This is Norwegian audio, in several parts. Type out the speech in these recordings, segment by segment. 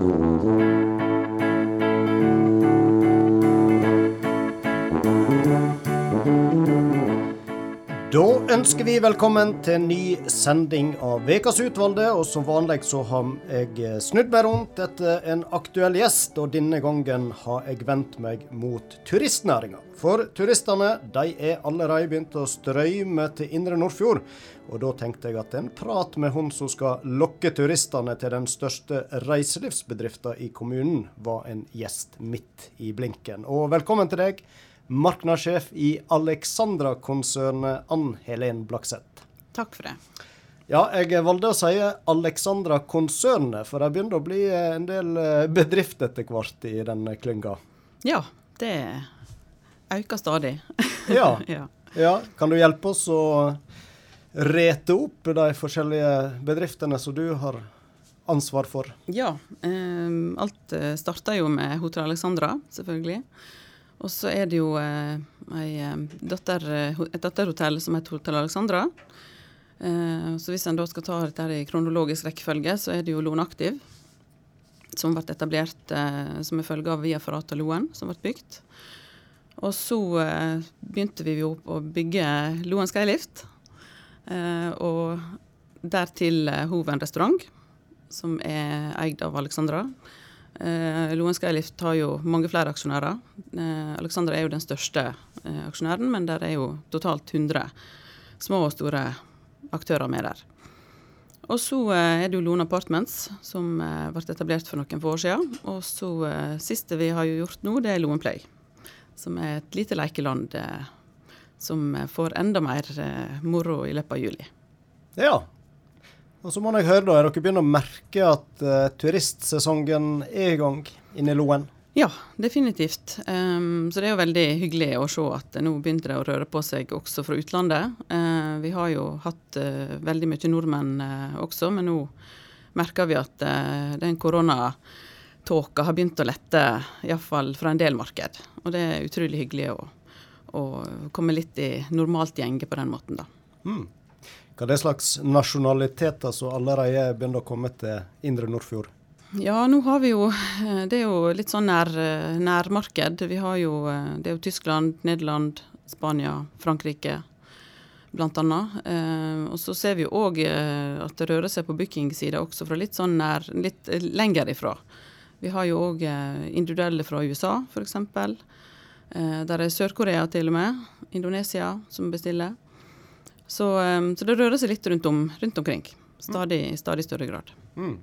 음, 음, 음. Da ønsker vi velkommen til en ny sending av Ukas utvalgte. Og som vanlig så har jeg snudd meg rundt etter en aktuell gjest, og denne gangen har jeg vendt meg mot turistnæringa. For turistene de er allerede begynt å strøyme til Indre Nordfjord. Og da tenkte jeg at en prat med hun som skal lokke turistene til den største reiselivsbedriften i kommunen, var en gjest midt i blinken. Og velkommen til deg markedssjef i Alexandra-konsernet, Ann Helen Blakseth. Takk for det. Ja, jeg valgte å si Alexandra-konsernet, for det begynner å bli en del eh, bedrift etter hvert i den klynga. Ja, det øker stadig. ja. ja. ja. Kan du hjelpe oss å rete opp de forskjellige bedriftene som du har ansvar for? Ja, eh, alt starta jo med Hotell Alexandra, selvfølgelig. Og så er det jo eh, eh datter, et datterhotell som heter Hotell Alexandra. Eh, så hvis en da skal ta dette i kronologisk rekkefølge, så er det jo Loen Aktiv. Som ble etablert som en følge av Via Ferrata Loen, som ble bygd. Og så begynte vi jo å bygge Loen Skylift. og dertil Hoven restaurant, som er eid av Alexandra. Eh, Loen Skylift har jo mange flere aksjonærer. Eh, Alexander er jo den største eh, aksjonæren, men der er jo totalt 100 små og store aktører med der. Og så eh, er det jo Lone Apartments, som eh, ble etablert for noen få år siden. Og så eh, siste vi har gjort nå, det er Loen Play, som er et lite lekeland som får enda mer moro i løpet av juli. Ja, og så må jeg høre, da, er dere begynner å merke at uh, turistsesongen er i gang inne i Loen? Ja, definitivt. Um, så det er jo veldig hyggelig å se at nå begynte det å røre på seg også fra utlandet. Uh, vi har jo hatt uh, veldig mye nordmenn også, men nå merker vi at den koronatåka har begynt å lette, iallfall fra en del marked. Og det er utrolig hyggelig å, å komme litt i normalt gjenge på den måten, da. Mm. Hva er det slags nasjonaliteter som allerede begynner å komme til Indre Nordfjord? Ja, nå har vi jo eh, Det er jo litt sånn nær, eh, nærmarked. Vi har jo eh, Det er jo Tyskland, Nederland, Spania, Frankrike blant annet. og så ser vi jo òg at det rører seg på bookingsida også fra litt sånn nær, litt lenger ifra. Vi har jo òg individuelle fra USA, f.eks. Eh, der er Sør-Korea til og med. Indonesia som bestiller. Så, ehm, så, det rører seg litt rundt, om, rundt omkring. Stadig, i stadig større grad. Mm.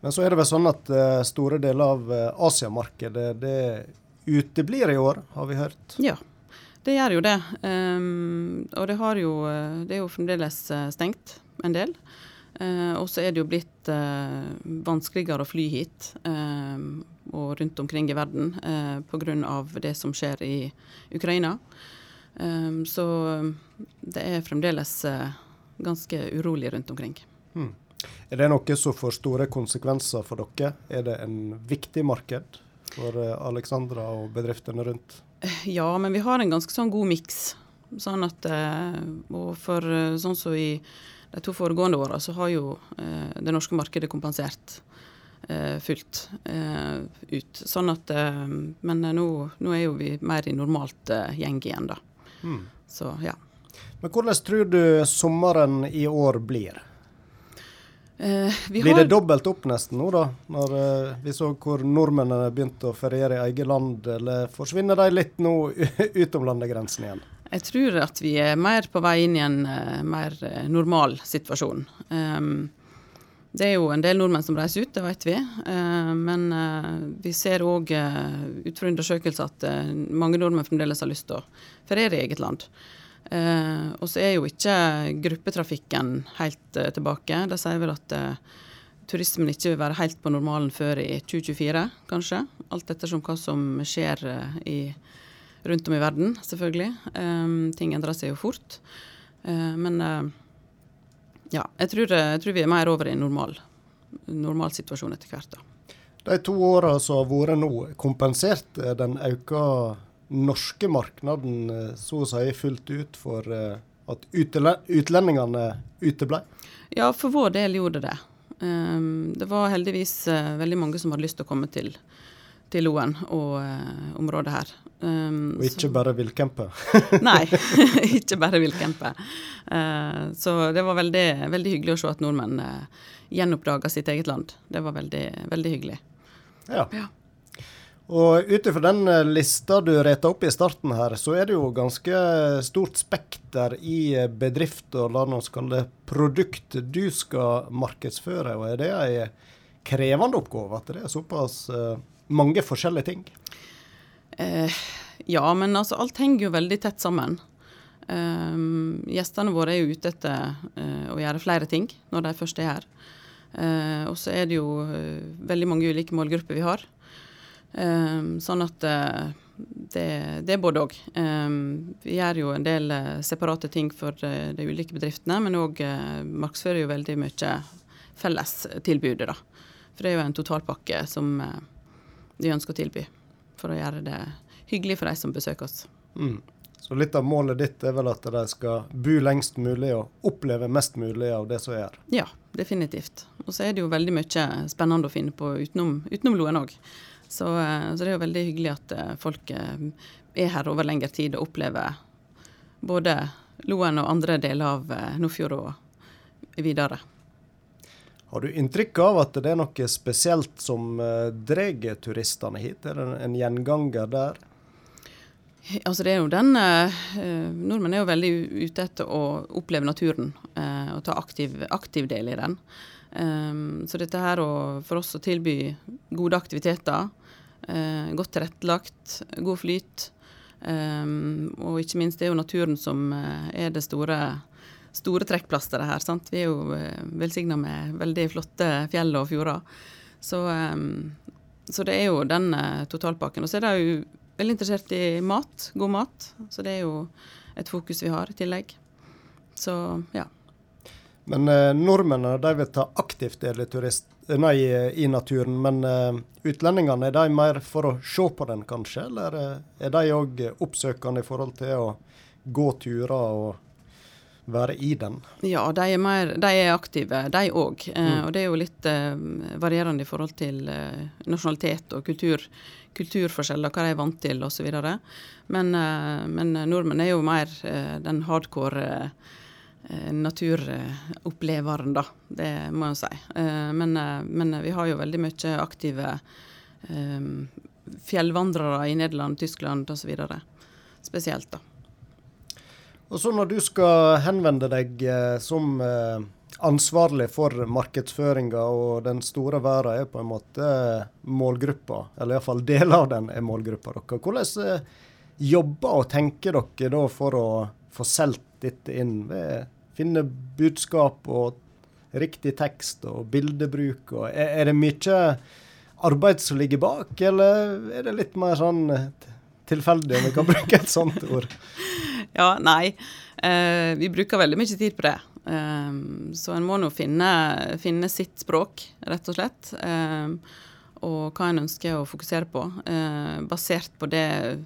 Men så er det vel sånn at uh, store deler av uh, Asiamarkedet det uteblir i år, har vi hørt? Ja, det gjør jo det. Um, og det, jo, uh, det, er jo fremdeles stengt en del. og så er det jo blitt vanskeligere å fly hit ehm, og rundt omkring i verden uh, pga. det som skjer i Ukraina. Um, så det er fremdeles uh, ganske urolig rundt omkring. Hmm. Er det noe som får store konsekvenser for dere? Er det en viktig marked for uh, Alexandra og bedriftene rundt? Ja, men vi har en ganske sånn god miks. Sånn at, og for sånn som så i de to foregående åra, så har jo det norske markedet kompensert fullt ut. Sånn at Men nå, nå, er jo vi mer i normalt gjeng igjen, da. Mm. Så ja. Men hvordan tror du sommeren i år blir? Eh, blir det dobbelt opp nesten nå, da? Når eh, vi så hvor nordmennene begynte å feriere i eget land, eller forsvinner de litt nå utom landegrensen igjen? Jeg tror at vi er mer på vei inn i en uh, mer uh, normal situasjon. Um, det er jo en del nordmenn som reiser ut, det vet vi. Uh, men vi ser òg ut fra undersøkelser at mange nordmenn fremdeles har lyst til å feriere i eget land. Og så er jo ikke gruppetrafikken helt tilbake. De sier vel at turismen ikke vil være helt på normalen før i 2024, kanskje. Alt ettersom hva som skjer i, rundt om i verden, selvfølgelig. Ting endrer seg jo fort. men ja, jeg tror, jeg tror, vi er mer over i en normal, normal situasjon etter hvert. da. De to åra som har vært nå, kompensert den økte norske markedet eh, så å si fullt ut for eh, at utlendingene uteble? Ja, for vår del gjorde det. Um, det var heldigvis veldig mange som hadde lyst til å komme til, til Loen og området her. Um, og ikke bare villcampe? nei, ikke bare villcampe. Uh, så det var veldig, veldig, hyggelig å se at nordmenn uh, gjenoppdaga sitt eget land. Det var veldig, veldig hyggelig. Ja. ja. Og ut ifra den eh, lista du reta opp i starten her, så er det jo ganske stort spekter i eh, bedrift og la oss kalle det produkt du skal markedsføre. Og er det ei krevende oppgave at det er såpass uh, mange forskjellige ting? Eh, ja, men altså alt henger jo veldig tett sammen. Eh, gjestene våre er jo ute etter eh, å gjøre flere ting når de først er her. Uh, og så er det jo veldig mange ulike målgrupper vi har. Um, sånn at uh, det, det, er både òg. Um, vi gjør jo en del uh, separate ting for uh, de ulike bedriftene, men òg markedsfører jo veldig mye fellestilbudet, da. For det er jo en totalpakke som de ønsker å tilby, for å gjøre det hyggelig for de som besøker oss. Mm. Så litt av målet ditt er vel at de skal bo lengst mulig og oppleve mest mulig av det som er? Ja, definitivt. Og så er det jo veldig mye spennende å finne på utenom, utenom Loen òg. Så, eh, så, det er jo veldig hyggelig at eh, folk eh, er her over lengre tid og opplever både Loen og andre deler av Nordfjord og videre. Har du inntrykk av at det er noe spesielt som drar turistene hit? Er det en gjenganger der? Altså det er jo den eh, Nordmenn er jo veldig ute etter å oppleve naturen eh, og ta aktiv, aktiv del i den. Eh, så dette her å, for oss å tilby gode aktiviteter, uh, godt tilrettelagt, god flyt, um, og ikke minst det er jo naturen som uh, er det store, store trekkplasteret her. Sant? Vi er jo uh, velsigna med veldig flotte fjell og fjorder. Så, um, så det er jo den uh, totalpakken. Og så er de jo veldig interessert i mat, god mat. Så det er jo et fokus vi har i tillegg. Så ja. Men eh, nordmennene de vil ta aktivt del i, turist, eh, nei, i naturen. Men eh, utlendingene, er de mer for å se på den, kanskje? Eller eh, er de òg oppsøkende i forhold til å gå turer og være i den? Ja, de er, mer, de er aktive, de òg. Eh, mm. Og det er jo litt eh, varierende i forhold til nasjonalitet og kultur, kulturforskjeller, hva de er vant til osv. Men, men nordmenn er jo mer den hardcore Eh, naturoppleveren, da. Det må jeg si. Eh, men, eh, men, vi har jo veldig mye aktive fjellvandrere i Nederland, Tyskland osv. Spesielt, da. Og så når du skal henvende deg som ansvarlig for markedsføringa, og den store verden er på en måte målgruppa, eller iallfall deler av den er målgruppa deres. Hvordan jobber og tenker dere da for å få solgt dette inn? ved finne budskap og riktig tekst og bildebruk. Og er, er, det mye arbeid som ligger bak, eller er det litt mer sånn tilfeldig, om vi kan bruke et sånt ord? Ja, nei. Eh, vi bruker veldig mye tid på det. Eh, så en må nå finne, finne, sitt språk, rett og slett. Eh, og hva en ønsker å fokusere på, eh, basert på det,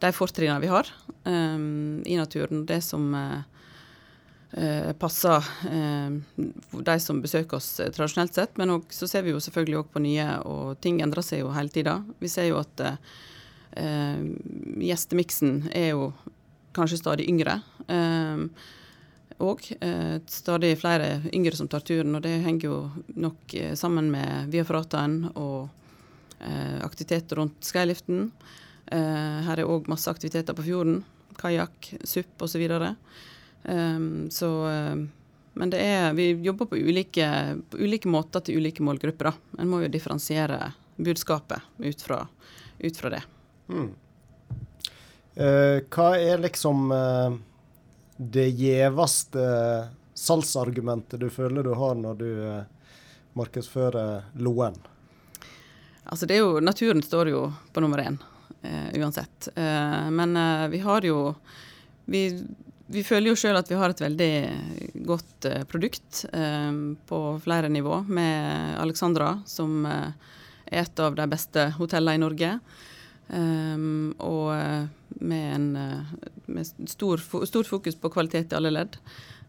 de fortrinnene vi har eh, i naturen. Det som eh, passer de som besøker oss tradisjonelt sett. Men så ser vi jo selvfølgelig òg på nye, og ting endrer seg jo hele tida. Vi ser jo at eh, gjestemiksen er jo kanskje stadig yngre. Eh, og eh, stadig flere yngre som tar turen, og det henger jo nok eh, sammen med Viafrataen og aktiviteter rundt skyliften. her er òg masse aktiviteter på fjorden. Kajakk, SUP osv. Så eh, så um, Men det er Vi jobber på ulike, på ulike måter til ulike målgrupper. En må jo differensiere budskapet ut fra, ut fra det. Mm. Uh, hva er liksom uh, det gjeveste salgsargumentet du føler du har når du uh, markedsfører Loen? Altså det er jo Naturen står jo på nummer én, uansett. men vi har jo vi vi føler jo sjøl at vi har et veldig godt produkt på flere nivå, med Alexandra, som er et av de beste hotellene i Norge. Um, og uh, med, en, med stor, stort fokus på kvalitet i alle ledd.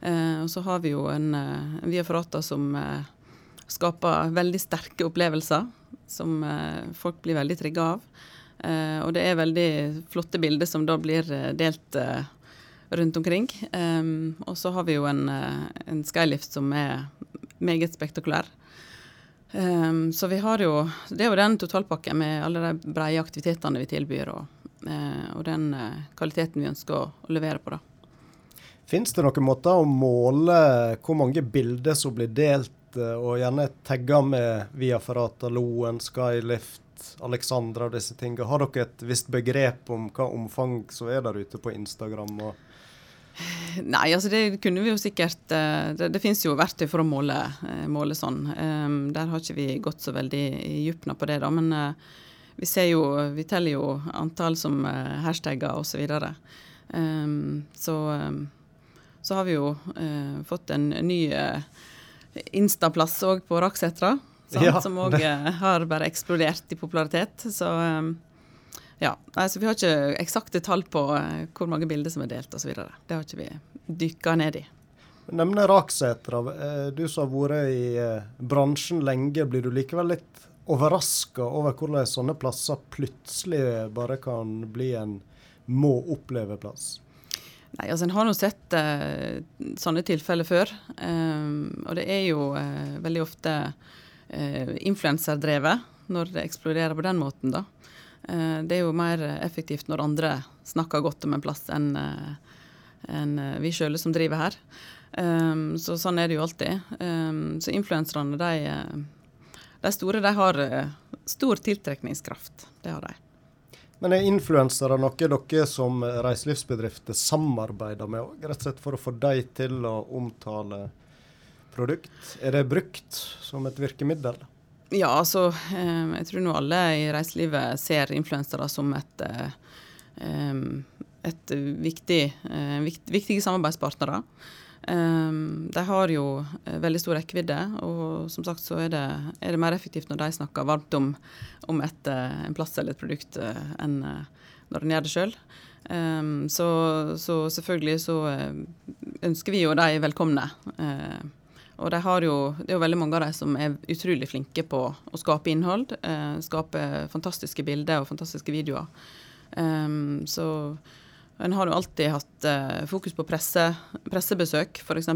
og så har vi jo en, en Via Ferrata som skaper veldig sterke opplevelser som folk blir veldig trigga av. og det er veldig flotte bilder som da blir delt rundt omkring. og så har vi jo en, en skylift som er meget spektakulær. Um, så vi har jo Det er jo den totalpakken med alle de brede aktivitetene vi tilbyr, og, uh, og den uh, kvaliteten vi ønsker å, å levere på. da. Fins det noen måter å måle hvor mange bilder som blir delt, uh, og gjerne tagga med Via Ferrata, Loen, Skylift, Alexandra og disse tingene? Har dere et visst begrep om hva omfang som er der ute på Instagram? og Nei, altså det kunne vi jo sikkert eh, Det, det finnes jo verktøy for å måle, eh, måle sånn. Um, der har ikke vi gått så veldig i dypna på det, da. Men uh, vi ser jo Vi teller jo antall som hashtagger osv. Så, videre. så, um, så har vi jo fått en ny Insta-plass òg på Raksetra. Ja, som òg har bare eksplodert i popularitet. Så um, ja, altså Vi har ikke eksakte tall på uh, hvor mange bilder som er delt osv. Det har ikke vi dykka ned i. Nevne Raksetra. Eh, du som har vært i uh, bransjen lenge, blir du likevel litt overraska over hvordan sånne plasser plutselig bare kan bli en må oppleve-plass? Nei, altså En har nå sett uh, sånne tilfeller før. Um, og det er jo uh, veldig ofte uh, influenserdrevet når det eksploderer på den måten. da. Eh, det er jo mer effektivt når andre snakker godt om en plass enn eh, en eh, vi sjøle som driver her. Så sånn er det jo alltid. Så influenserne, de, de store, de har stor tiltrekningskraft. Det har de. Men er influensere noe dere som reiselivsbedrifter samarbeider med? Rett og slett for å få dem til å omtale produkt? Er det brukt som et virkemiddel? Ja, altså eh, Jeg tror nå alle i reiselivet ser influensere som et, eh, et viktig, eh, vikt, viktige samarbeidspartnere. De har jo veldig stor rekkevidde, og som sagt så er det, er det mer effektivt når de snakker varmt om, om et, en plass eller et produkt enn når en gjør det sjøl. Så, så, selvfølgelig så ønsker vi jo de velkomne. Og de jo, det er jo veldig mange av dem som er utrolig flinke på å skape innhold. Eh, skape fantastiske bilder og fantastiske videoer. Um, så en har jo alltid hatt eh, fokus på presse, pressebesøk, f.eks.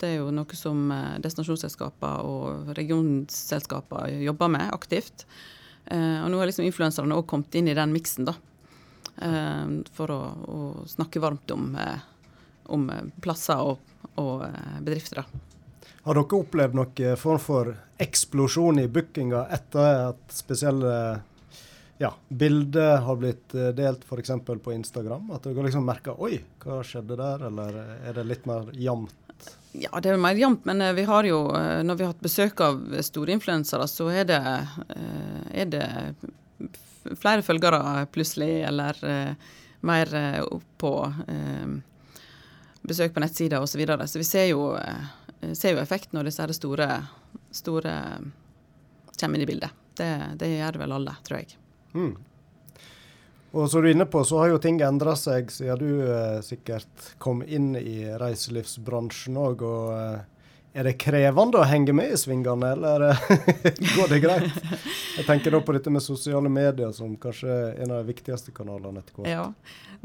Det er jo noe som eh, destinasjonsselskaper og regionselskaper jobber med aktivt. Eh, og nå har liksom influenserne òg kommet inn i den miksen, da. Eh, for å, å, snakke varmt om, eh, om plasser og, og bedrifter. da. Har dere opplevd noen form for eksplosjon i bookinga etter at spesielle ja, bilder har blitt eh, delt f.eks. på Instagram? At dere liksom merker oi, hva skjedde der, eller er det litt mer jevnt? Ja, det er mer jevnt, men eh, vi har jo, eh, når vi har hatt besøk av store influensere, så er det, er det flere følgere plutselig, eller mer opp på besøk på nettsider osv. Så, videre. så vi ser jo Eh, ser jo effekten når disse store, store kommer inn i bildet. Det, det gjør vel alle, tror jeg. Mm. Og som du er inne på, så har jo ting endra seg siden du eh, sikkert kom inn i reiselivsbransjen òg. Og eh, er det krevende å henge med i svingene, eller går det greit? Jeg tenker da på dette med sosiale medier som kanskje er en av de viktigste kanalene etter hvert. Ja.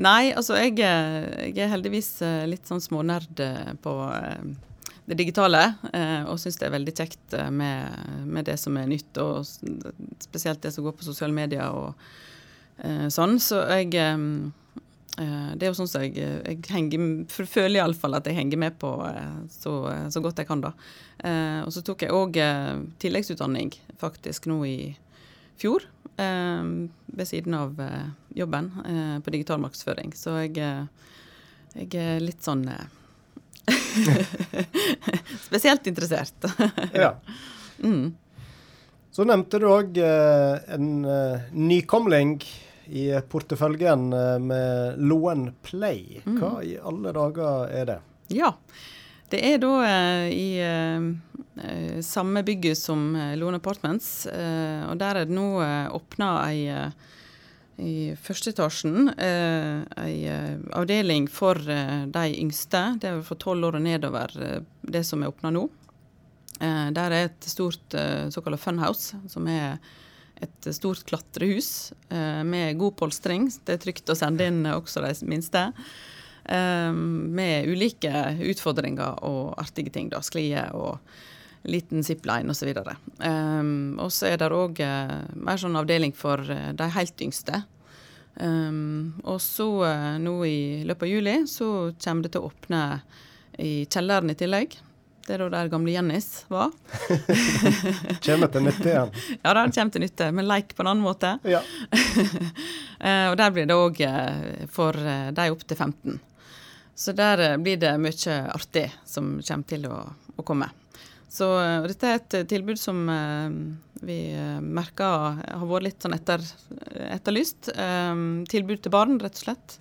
Nei, altså jeg, eh, jeg er heldigvis eh, litt sånn smånerd på det digitale, eh, og syns det er veldig kjekt eh, med, med, det som er nytt, og spesielt det som går på sosiale medier og eh, sånn. Så jeg Det er jo sånn som jeg, jeg henger, føler iallfall at jeg henger med på så, så godt jeg kan, da. Og så tok jeg òg tilleggsutdanning faktisk nå i fjor. Ved siden av jobben på digital markedsføring. Så jeg, jeg er litt sånn Spesielt interessert. ja. Mm. Så nevnte du òg eh, en eh, nykomling i porteføljen eh, med Loen Play. Mm. Hva i alle dager er det? Ja, det er da i eh, samme bygget som Loen Apartments. og der er det nå åpna ei i første etasjen eh, ei eh, avdeling for eh, de yngste. Det er for tolv år og nedover, eh, det som er åpna nå. Eh, der er et stort eh, såkalt funhouse, som er et stort klatrehus eh, med god polstring. Det er trygt å sende inn også de minste. Med ulike utfordringer og artige ting. da, Sklier og liten zipline osv. Og så er det òg mer sånn avdeling for de helt yngste. Um, og så nå i løpet av juli så kommer det til å åpne i kjelleren i tillegg. Det er da der gamle Jennys var. kommer til nytte igjen. Ja, det kommer til nytte, men leik på en annen måte. Ja. Eh, og der blir det òg eh, for eh, de opp til 15. Så der blir det mye artig som kommer til å, å komme. Så dette er et tilbud som vi merker har vært litt sånn etter, etterlyst. tilbud til barn, rett og slett.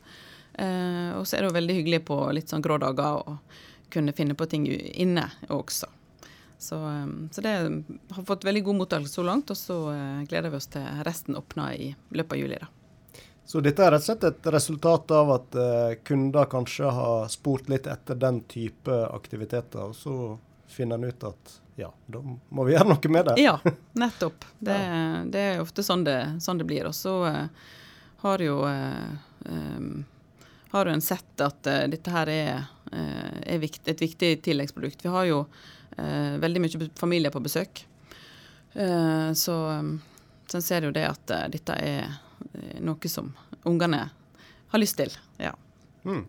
og så er det jo veldig hyggelig på litt sånn grå dager. å kunne finne på ting inne også. Så, så det har fått veldig god mottakelse så langt, og så gleder vi oss til resten åpner i løpet av juli. da. Så dette er rett og slett et resultat av at kunder kanskje har spurt litt etter den type aktiviteter, og så finner en ut at ja, da må vi gjøre noe med det. Ja, nettopp. Det, ja. det er ofte sånn det, sånn det blir. Og så uh, har jo um, har en sett at dette her er er vikt, et viktig tilleggsprodukt. Vi har jo veldig mye familier på besøk. Så, så en ser jo det at dette er noe som ungene har lyst til. Ja. Mm.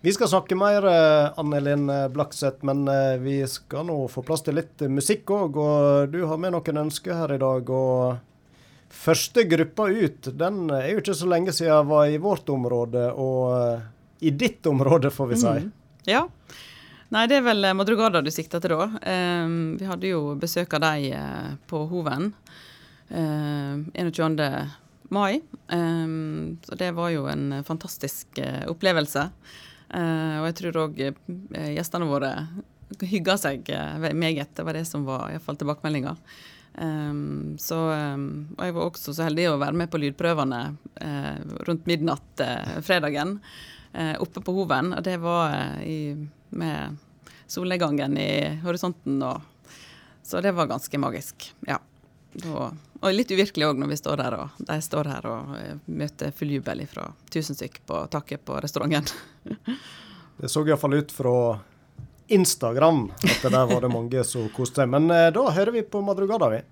Vi skal snakke mer, Anne Linn Blakseth, men vi skal nå få plass til litt musikk òg. Og du har med noen ønsker her i dag. og Første gruppa ut, den er jo ikke så lenge siden var i vårt område, og i ditt område, får vi si. Mm. Ja. Nei, det er vel eh, Madrugada du sikter til da. Um, vi hadde jo besøk av dem på Hoven uh, 21. mai. Um, så det var jo en fantastisk uh, opplevelse. og jeg tror òg gjestene våre hygga seg meget. Det var det som var iallfall tilbakemeldinga. Um, så, um, og jeg var også så heldig å være med på lydprøvene rundt midnatt fredagen eh, oppe på Hoven. Og det var eh, i, med solnedgangen i horisonten. Og, så det var ganske magisk. Ja. Og, og litt uvirkelig òg når vi står der og de står her og eh, møter full jubel fra tusen stykk på taket på restauranten. det så iallfall ut fra Instagram at det der var det mange som koste seg. Men eh, da hører vi på Madrugada, vi.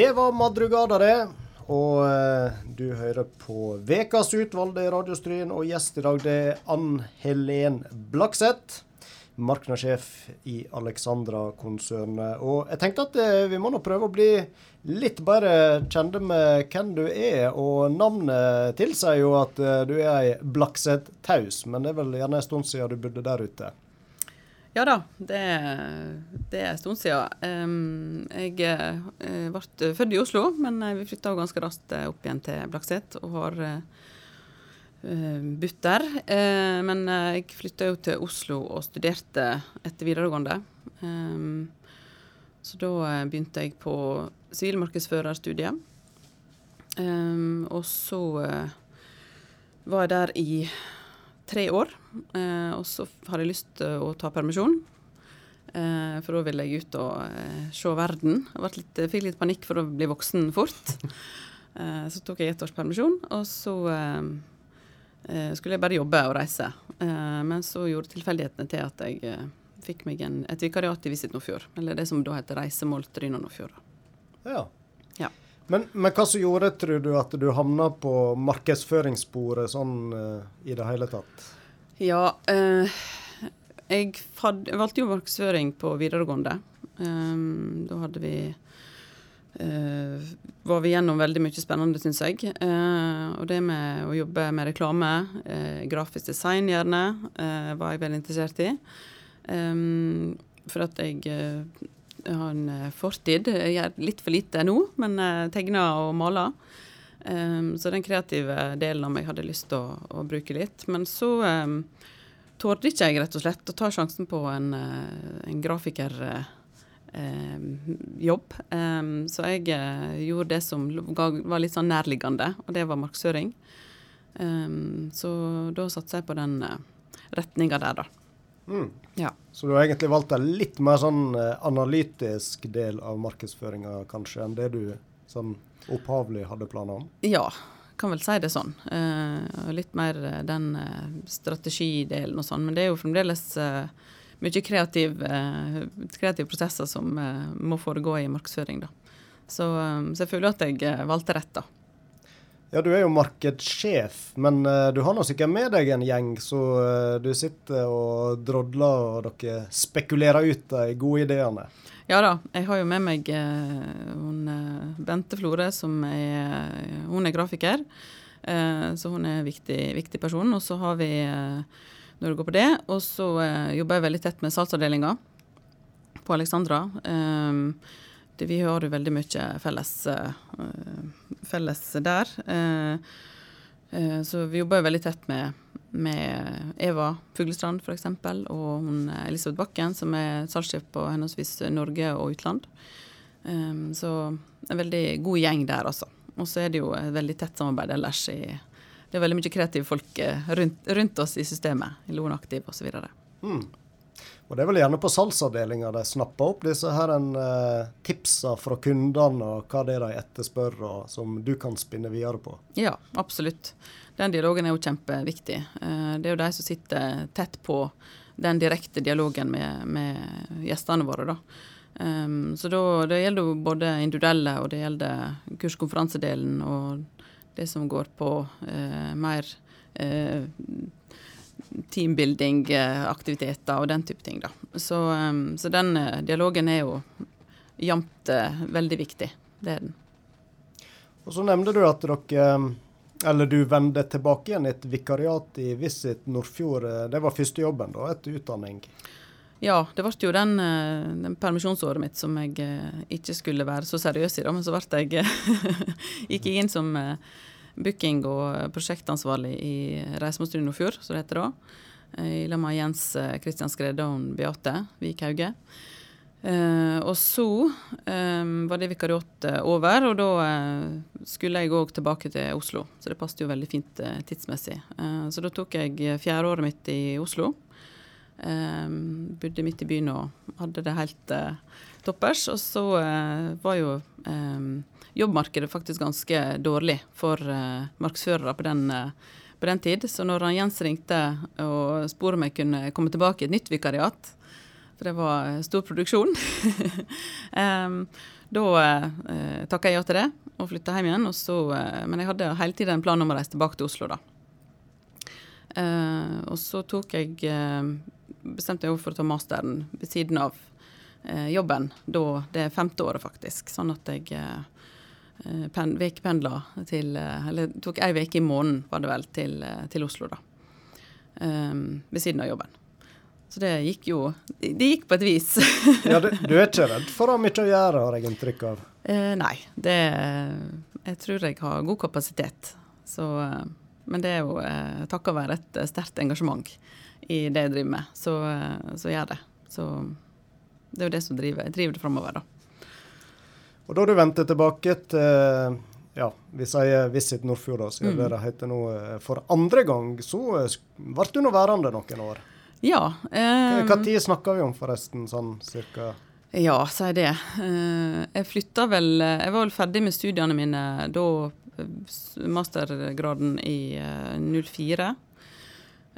Det var Madrugada, det. Og eh, du hører på Vekas utvalgte radiostryn, og gjest i dag det er Ann Helen Blakseth. Marknadssjef i Alexandra-konsernet. Og jeg tenkte at eh, vi må nå prøve å bli litt bedre kjente med hvem du er. Og navnet tilsier jo at eh, du er ei Blakseth Taus, men det er vel gjerne en stund siden du bodde der ute. Ja da, det, det er en stund siden. Jeg eh, ble født i Oslo, men eh, vi flytta ganske raskt eh, opp igjen til Blakset og har eh, eh, bodd der. Eh, men eh, jeg flytta jo til Oslo og studerte etter videregående. Så da eh, begynte jeg på sivilmarkedsførerstudiet. Og så eh, var jeg der i tre år. Eh, og så hadde jeg lyst til å ta permisjon. Eh, for da ville jeg ut og eh, se verden. Jeg litt, fikk litt panikk for å bli voksen fort. Eh, så tok jeg ett års permisjon, og så eh, eh, skulle jeg bare jobbe og reise. Eh, men så gjorde tilfeldighetene til at jeg eh, fikk meg en, et vikariat i Visit Nordfjord. Eller det som da heter Reisemål Tryna Nordfjord. Ja. Men, men hva som gjorde, tror du, at du havna på markedsføringssporet sånn eh, i det hele tatt? Ja, eh, jeg, fad, jeg valgte jo markedsføring på videregående. Um, da hadde vi Uh, Var vi gjennom veldig mye spennende, syns jeg. Uh, og det med å jobbe med reklame, uh, grafisk design gjerne, var jeg veldig interessert i. Um, for at jeg eh, har en eh, fortid. Jeg gjør litt for lite nå, men uh, tegner og maler. Um, så den kreative delen av meg hadde lyst til å, å bruke litt. Men så um, torde ikke jeg rett og slett å ta sjansen på en, uh, en grafikerjobb. Um, så jeg uh, gjorde det som var litt sånn nærliggende, og det var markedsføring. Um, så da satsa jeg på den uh, retninga der, da. Mm. Ja. Så du har egentlig valgt en litt mer sånn eh, analytisk del av markedsføringa kanskje, enn det du sånn opphavlig hadde planer om? Ja, kan vel si det sånn. Uh, litt mer eh, den uh, strategidelen og sånn. Men det er jo fremdeles uh, mye kreativ, kreative prosesser som må foregå i markedsføring, da. Så, så jeg føler at jeg valgte rett, da. Ja, du er jo markedssjef, men uh, du har nå sikkert med deg en gjeng, så uh, du sitter og drodler og dere spekulerer ut de gode ideene. Ja da, jeg har jo med meg uh, hun, Bente Flore, som er, hun er grafiker. Så hun er en viktig, viktig person. Og så har vi når det går på det, og så jobber jeg veldig tett med salgsavdelinga på Alexandra. Vi har jo veldig mye felles, felles der. Eh, eh, så vi jobber jo veldig tett med, med Eva Fuglestrand f.eks. og hun eh, Elisabeth Bakken, som er salgssjef på henholdsvis Norge og utland. Um, så en veldig god gjeng der, altså. Og så er det jo et veldig tett samarbeid ellers i Det er veldig mye kreative folk eh, rundt, rundt oss i systemet, i Loen Aktiv osv. Mm. Og det er vel gjerne på salgsavdelinga de snapper opp disse her en, eh, tipsa fra kundene og hva det er de etterspør, og som du kan spinne videre på. Ja, absolutt. Den dialogen er jo kjempeviktig. Eh, det er jo de som sitter tett på den direkte dialogen med, med gjestene våre, da. Um, så da, det gjelder jo både individuelle og det gjelder kurskonferansedelen og det som går på eh, mer eh, teambuilding-aktiviteter og den type ting. da. Så, um, så den uh, dialogen er jo jevnt uh, veldig viktig. Det er den. Og så nevnte du at dere eller du vendte tilbake igjen et vikariat i Visit Nordfjord. Det var første jobben da, etter utdanning? Ja, det ble jo den, den permisjonsåret mitt som jeg ikke skulle være så seriøs i, da, men så ble jeg gikk jeg inn som booking- og prosjektansvarlig i Reisemålstudio Nordfjord, som det heter da. I lag med Jens Kristian eh, Skrede og Beate Vik Hauge. Uh, og så um, var det vikariatet over, og da uh, skulle jeg òg tilbake til Oslo. Så det passet jo veldig fint uh, tidsmessig. Eh, så da tok jeg fjerdeåret mitt i Oslo. bodde midt i byen og hadde det helt toppers. Og så var jo jobbmarkedet faktisk ganske dårlig for uh, markedsførere på den, eh, på den, tid. Så når han Jens ringte og spurte om jeg kunne komme tilbake i et nytt vikariat, for det var uh, stor produksjon, um, da uh, takka jeg ja til det og flytta hjem igjen. Så, men jeg hadde hele tiden en plan om å reise tilbake til Oslo, da. og så tok jeg bestemte jeg for å ta masteren ved siden av jobben da det femte året, faktisk. Sånn at jeg Eh, ukependla til eh, Eller tok ei uke i måneden, var det vel, til, eh, til Oslo, da. Um, ved siden av jobben. Så det gikk jo Det gikk på et vis. ja, du, du, er ikke redd for å ha mye å gjøre, har jeg inntrykk av? Eh, nei. Det Jeg tror jeg har god kapasitet. Så Men det er jo eh, takket være et sterkt engasjement i det jeg driver med, så, så gjør det. Så det er jo det som driver, driver det framover, da. Og da du vendte tilbake til ja, vi sier Visit Nordfjord, siden mm. det heter nå, eh, for andre gang, så eh, ble du nå værende noen år. Ja. Um, Hva tid snakker vi om, forresten, sånn cirka? Ja, si det. Eh, jeg flytta vel Jeg var vel ferdig med studiene mine da, mastergraden i 04.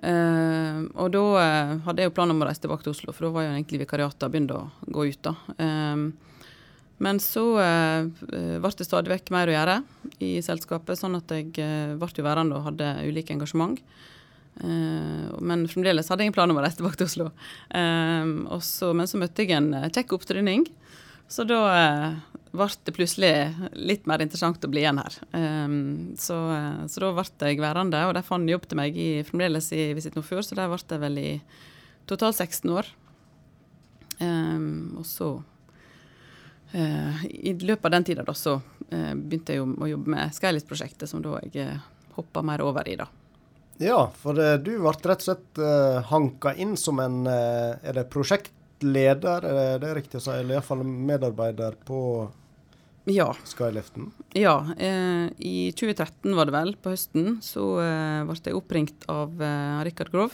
Uh, og da uh, hadde jeg jo planen om å reise tilbake til Oslo, for da var jo egentlig vikariatet begynt å gå ut. da. Uh, men så ble det stadig vekk mer å gjøre i selskapet, sånn at jeg ble jo værende og hadde ulike engasjement. Men fremdeles hadde jeg ingen plan om å reise tilbake til Oslo. Også, men så møtte jeg en kjekk opptrynning, så da eh, ble det plutselig litt mer interessant å bli igjen her. Så, så, da ble jeg værende, og de fant jobb til meg i, fremdeles i Visit Nordfjord, så der ble jeg vel i totalt 16 år. og så Eh, I løpet av den tida da, så eh, begynte jeg å jobbe med Skylight-prosjektet, som da jeg eh, hoppa mer over i. da. Ja, for du ble rett og slett uh, hanka inn som en uh, Er det prosjektleder, er det riktig å si? Eller iallfall medarbeider på ja. Skyliften? Ja. Eh, I 2013 var det vel, på høsten, så eh, ble jeg oppringt av eh, Rikard Grov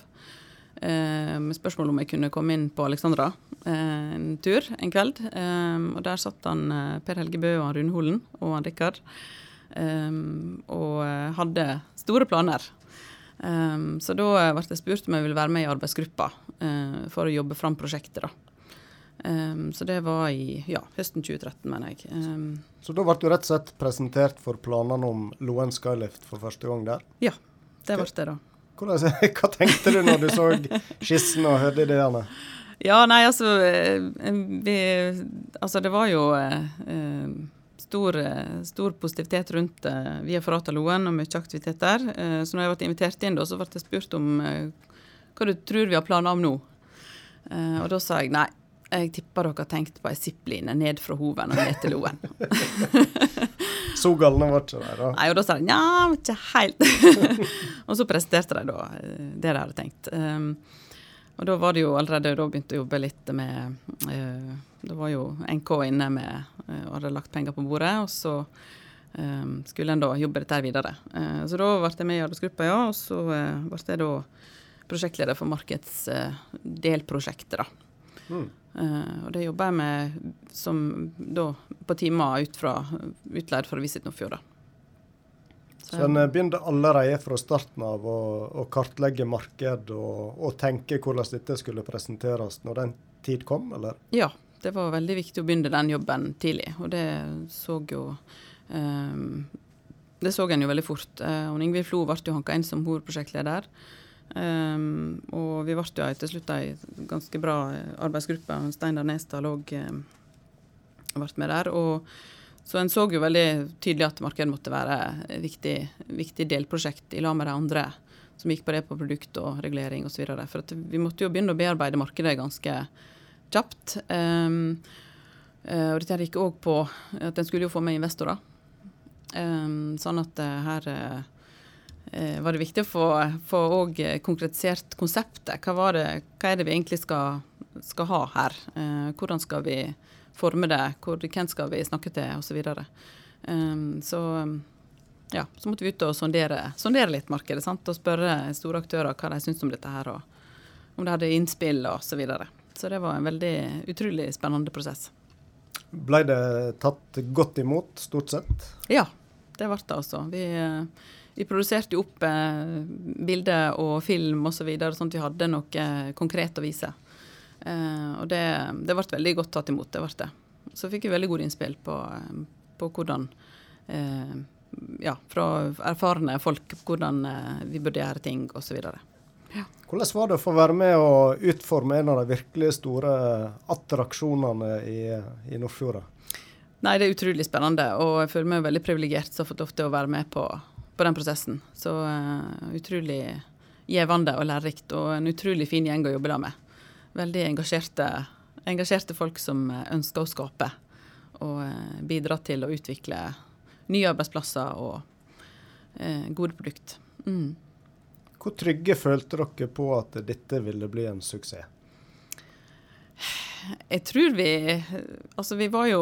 eh, med spørsmål om jeg kunne komme inn på Alexandra eh, en tur en kveld. Eh, og der satt han eh, Per Helge Bø og Rune Holen og han Rikard og hadde store planer. så da ble jeg spurt om jeg ville være med i arbeidsgruppa for å jobbe fram prosjektet. da. Um, så det var i ja, høsten 2013, mener jeg. Um, så da ble du rett og slett presentert for planene om Loen Skylift for første gang der? Ja, det ble det da. Hvordan, hva tenkte du når du så skissen og hørte ideene? Ja, nei, altså eh, vi, Altså, det var jo eh, stor, stor, positivitet rundt eh, via Forata Loen og mye aktivitet der. Eh, så når jeg ble invitert inn, da, så ble jeg spurt om eh, hva du tror vi har planer om nå. Uh, og da sa jeg nei, jeg tipper dere har tenkt på ei zippline ned fra Hoven og ned til Loen. så galne var ikke de, da? Nei, og da sa de nja, ikke helt. og så presenterte de da eh, det de hadde tenkt. Um, og da var det jo allerede da begynte å jobbe litt med uh, Da var jo NK inne med uh, og hadde lagt penger på bordet, og så um, skulle en da jobbe dette videre. Uh, så da ble jeg med i arbeidsgruppa, ja, og så ble jeg da prosjektleder for markedsdelprosjektet, da. Mm. Uh, og det jobber jeg med som da på timer ut fra utleid fra Visit Nordfjord. Så, så en begynte allerede fra starten av å, å kartlegge marked og, og, tenke hvordan dette skulle presenteres når den tid kom, eller? Ja, det var veldig viktig å begynne den jobben tidlig. Og det så jo um, det så en jo veldig fort. Uh, Ingvild Flo ble jo hanka inn som hovedprosjektleder. Um, og vi ble jo til slutt ei ganske bra arbeidsgruppe. Steinar Nesdal òg um, ble med der. og så en så jo veldig tydelig at markedet måtte være et viktig, viktig delprosjekt i lag med de andre som gikk på det på produkt og regulering osv. For at vi måtte jo begynne å bearbeide markedet ganske kjapt. Um, og dette gikk òg på at en skulle jo få med investorer. Um, sånn at uh, her var det viktig å få, få konkretisert konseptet. Hva, det, hva, er det vi egentlig skal, skal ha her? hvordan skal vi forme det, hvor, hvem skal vi snakke til, osv. Så, um, så ja, så måtte vi ut og sondere, sondere litt markedet sant? og spørre store aktører hva de syntes om dette her, og om de hadde innspill og Så, videre. så det var en veldig utrolig spennende prosess. Ble det tatt godt imot, stort sett? Ja, det ble det altså. Vi, vi produserte jo opp eh, bilder og film osv., så videre, sånn at vi hadde noe konkret å vise. Eh, og det, det, ble veldig godt tatt imot. det ble det. Så fikk vi veldig gode innspill på, eh, på hvordan eh, ja, fra erfarne folk hvordan eh, vi burde gjøre ting osv. Ja. Hvordan var det å få være med og utforme en av de virkelig store attraksjonene i, i Nordfjorda? Nei, Det er utrolig spennende, og jeg føler meg veldig privilegert som har fått lov til å være med på, på den prosessen. Så uh, utrolig givende og lærerikt, og en utrolig fin gjeng å jobbe da med veldig engasjerte, engasjerte folk som eh, ønsker å skape og uh, bidra til å utvikle nye arbeidsplasser og uh, gode produkt. Mm. Hvor trygge følte dere på at dette ville bli en suksess? Jeg tror vi Altså, vi var jo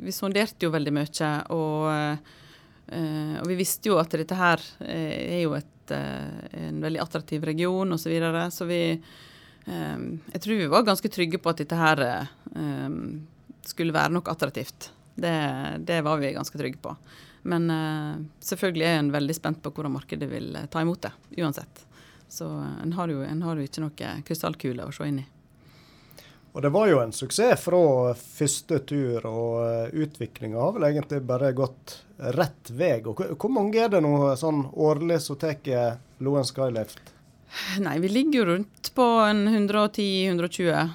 Vi sonderte jo veldig mye. Og, og vi visste jo at dette her er jo et, en veldig attraktiv region osv. Så, videre, så vi Ehm, jeg tror vi var ganske trygge på at dette her ehm, skulle være nok attraktivt. Det, det, var vi ganske trygge på. Men uh, selvfølgelig er en veldig spent på hvordan markedet vil ta imot det, uansett. Så uh, en har jo, en har jo ikke noe krystallkule å se inn i. Og det var jo en suksess fra første tur, og uh, utviklinga har vel egentlig bare gått rett vei. Hvor mange er det nå sånn årlig som tar Loen Skylift? Nei, vi ligger jo rundt på en 110 000-120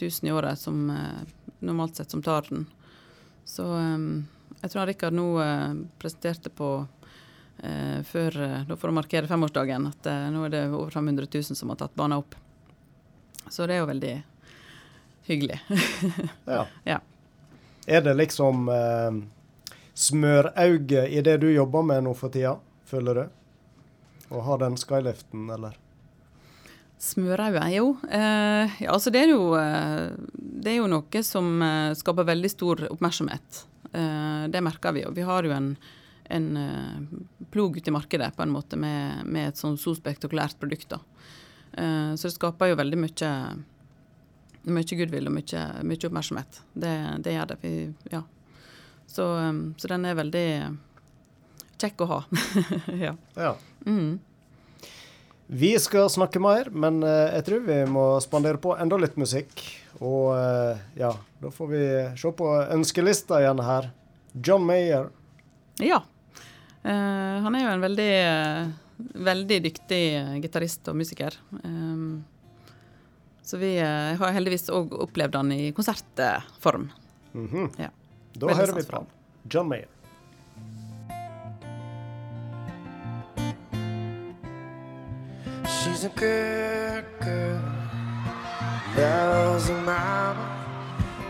000 i året som eh, normalt sett som tar den. Så eh, jeg tror Rikard nå eh, presenterte på eh, før, da for å markere femårsdagen, at eh, nå er det over 500 000 som har tatt banen opp. Så det er jo veldig hyggelig. ja. ja. Er det liksom eh, smørauge i det du jobber med nå for tida, føler du? å ha den skyliften, eller? Smørauge, jo. Eh, ja, altså det er jo, eh, det er jo noe som eh, skaper veldig stor oppmerksomhet. Eh, det merker vi. jo. vi har jo en, en uh, plog ute i markedet på en måte med, med et sånn så spektakulært produkt. da. Så det skaper jo veldig mye, mye goodwill og mye, mye oppmerksomhet. Det, det, gjør det. Vi, ja. så, um, så, den er veldig kjekk å ha. ja. ja. Mm. Vi skal snakke mer, men uh, jeg tror vi må spandere på enda litt musikk. Og uh, ja, da får vi se på ønskelista igjen her. John Mayer. Ja. Uh, han er jo en veldig, veldig dyktig gitarist og musiker. Um, så vi har heldigvis òg opplevd han i konsertform. Mm -hmm. ja. Da hører vi på John Mayer. She's a good girl. Loves her mama.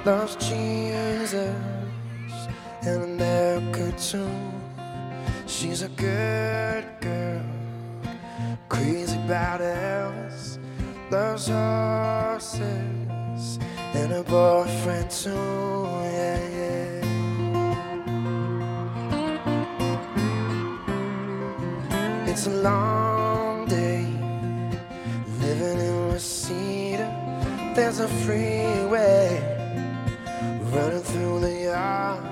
Loves Jesus and America too. She's a good girl. Crazy about Elvis. Loves horses and a boyfriend too. Yeah, yeah. It's a long day living in Reseda. there's a freeway running through the yard.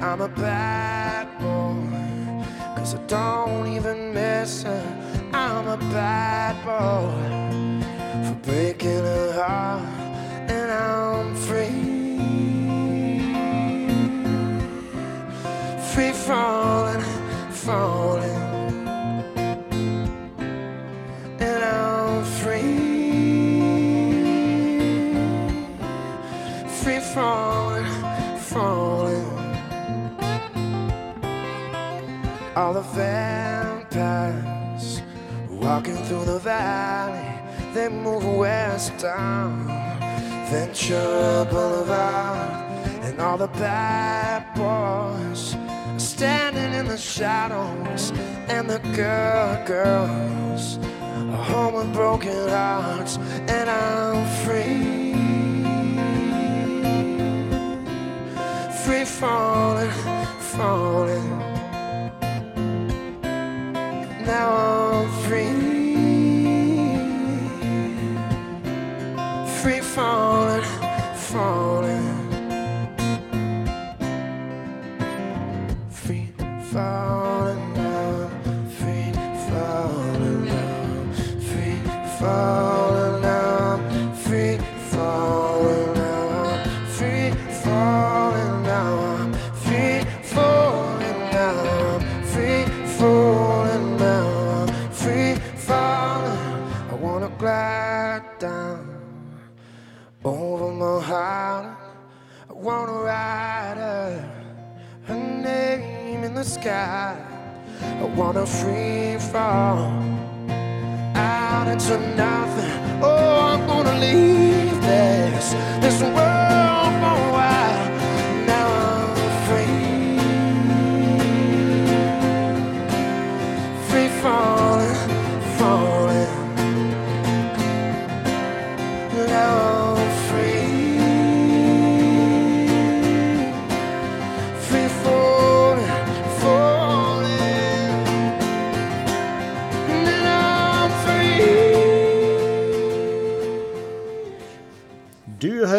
I'm a bad boy, cause I don't even miss her. I'm a bad boy breaking her heart, and I'm free. Free falling, falling. And I'm free. Free falling, falling. All the vampires walking through the valley they move west down Ventura Boulevard, and all the bad boys are standing in the shadows, and the girl girls are home with broken hearts, and I'm free. Free falling, falling. Now I'm free. phone. The sky. I wanna free fall out into nothing. Oh, I'm gonna leave this this world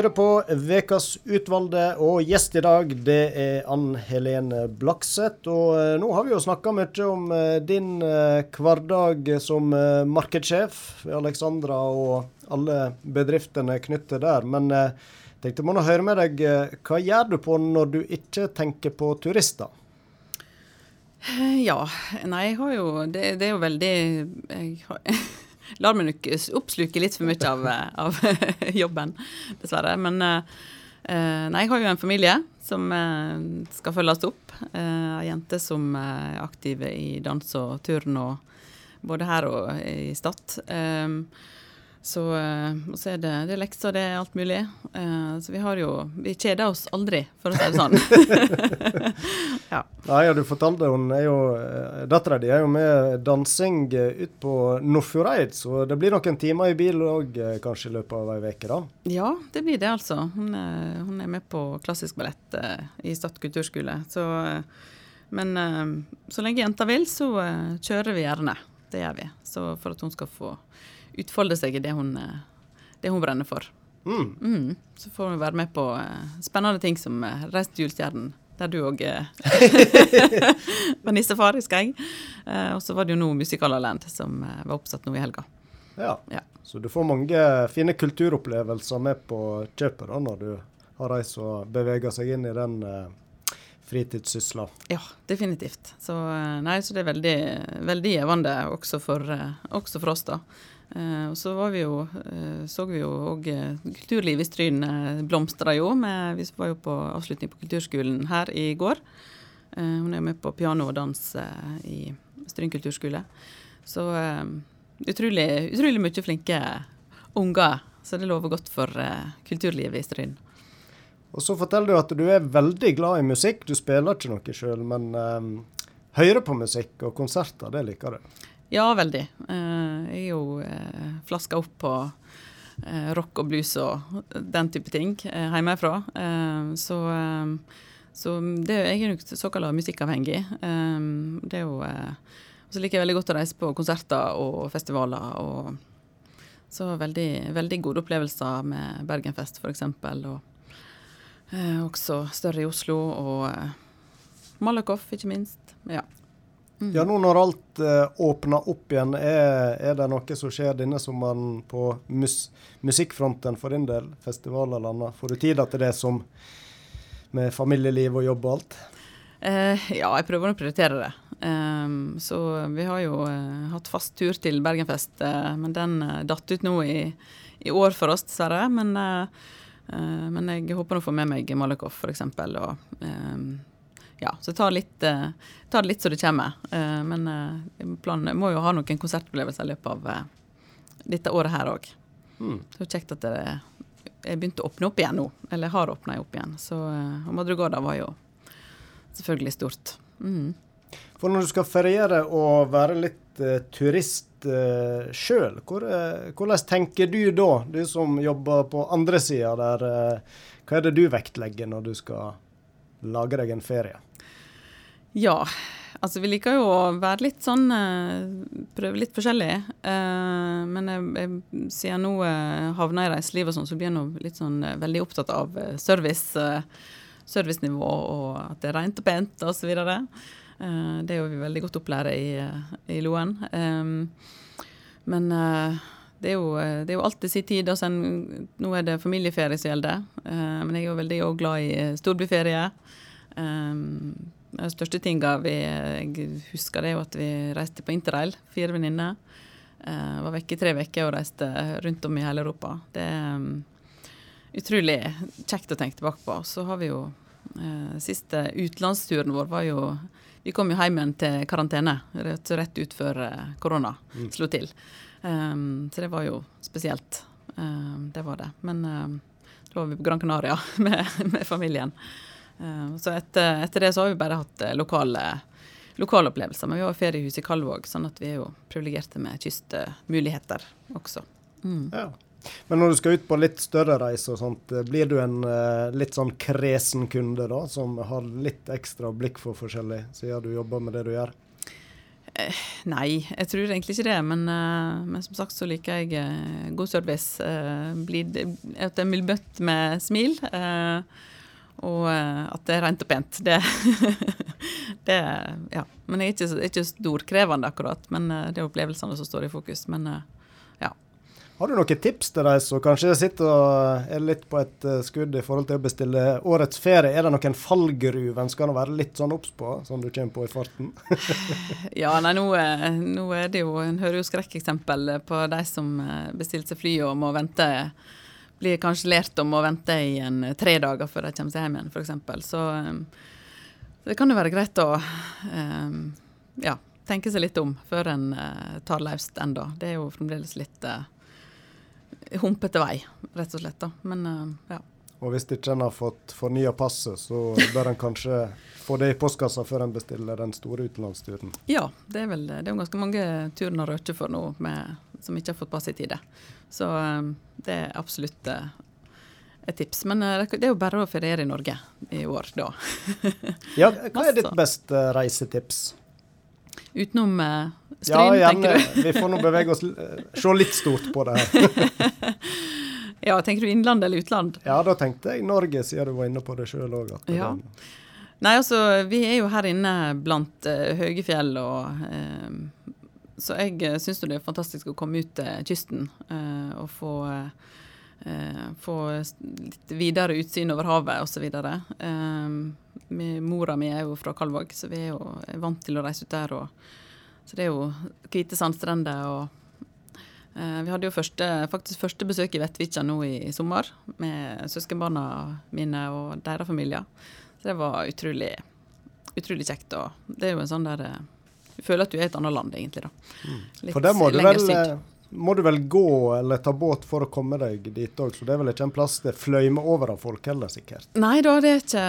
hører på Vekas utvalgte, og gjest i dag det er Ann Helene Blakseth. Og eh, nå har vi jo snakka mye om eh, din eh, hverdag som markedssjef ved Alexandra og alle bedriftene knyttet der. Men jeg tenkte må nå høre med deg, hva gjør du på når du ikke tenker på turister? Ja. Nei, jeg har jo Det, det er jo veldig Jeg har, lar meg nok oppsluke litt for mye av, av jobben, dessverre. Men eh, eh, nei, jeg har jo en familie som eh, skal følges opp. Eh, Ei jente som eh, er aktiv i dans og turn, og både her og i Stad. Så, eh, og så er det, det er lekser, det er alt mulig. Uh, så vi har jo Vi kjeder oss aldri, for å si det sånn. ja. Nei, ja, du fortalte hun er jo eh, Dattera di er jo med dansing ut på Nordfjordeid, så det blir noen timer i bil òg kanskje i løpet av ei uke, da? Ja, det blir det, altså. Hun er, hun er med på klassisk ballett uh, i Stad kulturskole. Så, uh, men så lenge jenta vil, så kjører vi gjerne. Det gjør vi. Så for at hun skal få utfolde seg i det hun, eh, det hun brenner for. Mm. Mm. Så får hun være med på eh, spennende ting som uh, Reis til julestjernen, der du òg var nissefar husker. Eh, og så var det jo nå Musicalerland som eh, var oppsatt nå i helga. Ja. Ja. Så du får mange fine kulturopplevelser med på kjøpet da, når du har reist og beveget seg inn i den eh, fritidssysla. Ja, definitivt. Så, eh, nei, så det er veldig, veldig givende også for, eh, også for oss, da. Eh, og så var vi jo, eh, så vi jo òg kulturlivet i Stryn eh, blomstra jo. Med, vi var jo på avslutning på kulturskolen her i går. Eh, hun er jo med på piano og dans eh, i Stryn kulturskole. Så eh, utrolig, utrolig mye flinke unger. Så det lover godt for eh, kulturlivet i Stryn. Og så forteller du at du er veldig glad i musikk. Du spiller ikke noe sjøl, men um, hører på musikk og konserter, det liker du? Ja, veldig. Eh, jeg er jo eh, flaska opp på eh, rock og blues og den type ting hjemmefra. Så, så det, jeg er nok såkalt musikkavhengig. Det er jo så liker jeg veldig godt å reise på konserter og festivaler. og så veldig, veldig gode opplevelser med Bergenfest, f.eks. Og eh, også større i Oslo, og Malakoff, ikke minst. Ja. Ja, nå når alt eh, åpner opp igjen, er, er det noe som skjer denne sommeren på mus musikkfronten for din del? Festivaler eller annet? Får du tid til det som med familieliv og jobb og alt? Eh, ja, jeg prøver å prioritere det. Ehm, så vi har jo eh, hatt fast tur til Bergenfest, eh, men den eh, datt ut nå i, i år for oss, dessverre. Men, eh, Eh, men jeg håper å få med meg Malakoff, f.eks. Og eh, ja, så jeg tar, litt, uh, tar det litt så det kommer. Uh, men uh, planen jeg må jo ha noen konsertopplevelser i løpet av eh, dette året her òg. Mm. Så kjekt at det er begynt å åpne opp igjen nå. Eller har åpna opp igjen. Så uh, Madrugada var jo selvfølgelig stort. Mm. For når du skal feriere og være litt uh, turist uh, sjøl, hvor, uh, hvordan tenker du da, du som jobber på andre sida der? eh, hva er det du vektlegger når du skal lage deg en ferie? Ja, altså vi liker jo å være litt sånn eh, Prøve litt forskjellig. Eh, men jeg, jeg, siden nå havner havna i reiseliv og sånn, så blir jeg nå litt sånn eh, veldig opptatt av eh, service. eh, Servicenivå og at det er rent og pent osv. Det er jo vi veldig godt opplært i, eh, i Loen. Men eh, det er, jo, eh, det er jo alltid sin tid. Altså sen, nå er det familieferie som gjelder. Uh, men jeg er jo veldig glad i eh, storbyferie. Um, de største tinga vi jeg husker, det er jo at vi reiste på interrail, fire venninner. Uh, var vekke i tre uker og reiste rundt om i hele Europa. Det er um, utrolig kjekt å tenke tilbake på. Så har vi jo uh, Siste utenlandsturen vår var jo Vi kom jo hjem igjen til karantene rett, rett ut før korona slo til. Um, så det var jo spesielt. Um, det var det. Men um, da var vi på Gran Canaria med, med familien. Så etter, etter det så har vi bare hatt eh, lokale, lokale opplevelser. Men vi har feriehus i Kalvåg, sånn at vi er jo privilegerte med kystmuligheter også. Mm. Ja. Men når du skal ut på litt større reiser og sånt, eh, blir du en eh, litt sånn kresen kunde da, som har litt ekstra blikk for forskjellig, siden du jobber med det du gjør? Nei, jeg tror egentlig ikke det. Men, eh, men som sagt så liker jeg eh, god service. eh, at jeg blir møtt med smil. eh, og eh, at det er rent og pent. Det, det Ja. Men jeg er ikke, ikke storkrevende akkurat. Men eh, det er opplevelsene som står i fokus. Men eh, Har du noen tips til de som kanskje sitter og er litt på et eh, skudd i forhold til å bestille årets ferie? Er det noen fallgruver en skal være litt sånn obs på, som du kommer på i farten? Ja, nei, nå, eh, nå er det jo En hører jo skrekkeksempel på de som eh, bestilte seg fly og må vente Blir kanskje lært om å vente i en tre dager før de kommer seg hjem igjen, f.eks. Så eh, det kan jo være greit å ja, tenke seg litt om før en tar løst ennå. Det er jo fremdeles litt humpete vei, rett og slett. da. Men eh, ja. Og hvis ikke en har fått fornya passet, så bør en kanskje få det i postkassa før en bestiller den store utenlandsturen. Ja, det er vel det er jo ganske mange turer har røket for nå med, som ikke har fått pass i tide. Så eh, det er absolutt eh, et tips. Men det er jo bare å feriere i Norge i år, da. Ja, hva er ditt beste reisetips? Utenom Stryn, Ja, Stryn, gjerne. tenker du? Vi får nå bevege oss eh, Se litt stort på det her. Ja, tenker du innland eller utland? Ja, da tenkte jeg Norge, siden du var inne på det sjøl òg. Ja. Nei, altså, vi er jo her inne blant uh, høye fjell og uh, Så jeg uh, syns det er fantastisk å komme ut til kysten uh, og få eh, få litt videre utsyn over havet osv. Eh, mora mi er jo fra Kalvåg, så vi er jo er vant til å reise ut der. Og, så det er jo hvite sandstrender og Eh, Vi hadde jo første, faktisk første besøk i Vettvikja nå i, i sommer, med søskenbarna mine og deres familier. Så det var utrolig, utrolig kjekt. Og det er jo en sånn der eh, Du føler at du er i et annet land, egentlig. da. Litt For der må du, vel, syd. Må du vel gå eller ta båt for å komme deg dit òg, så det er vel ikke en plass det fløymer over av folk heller, sikkert. Nei da, det er ikke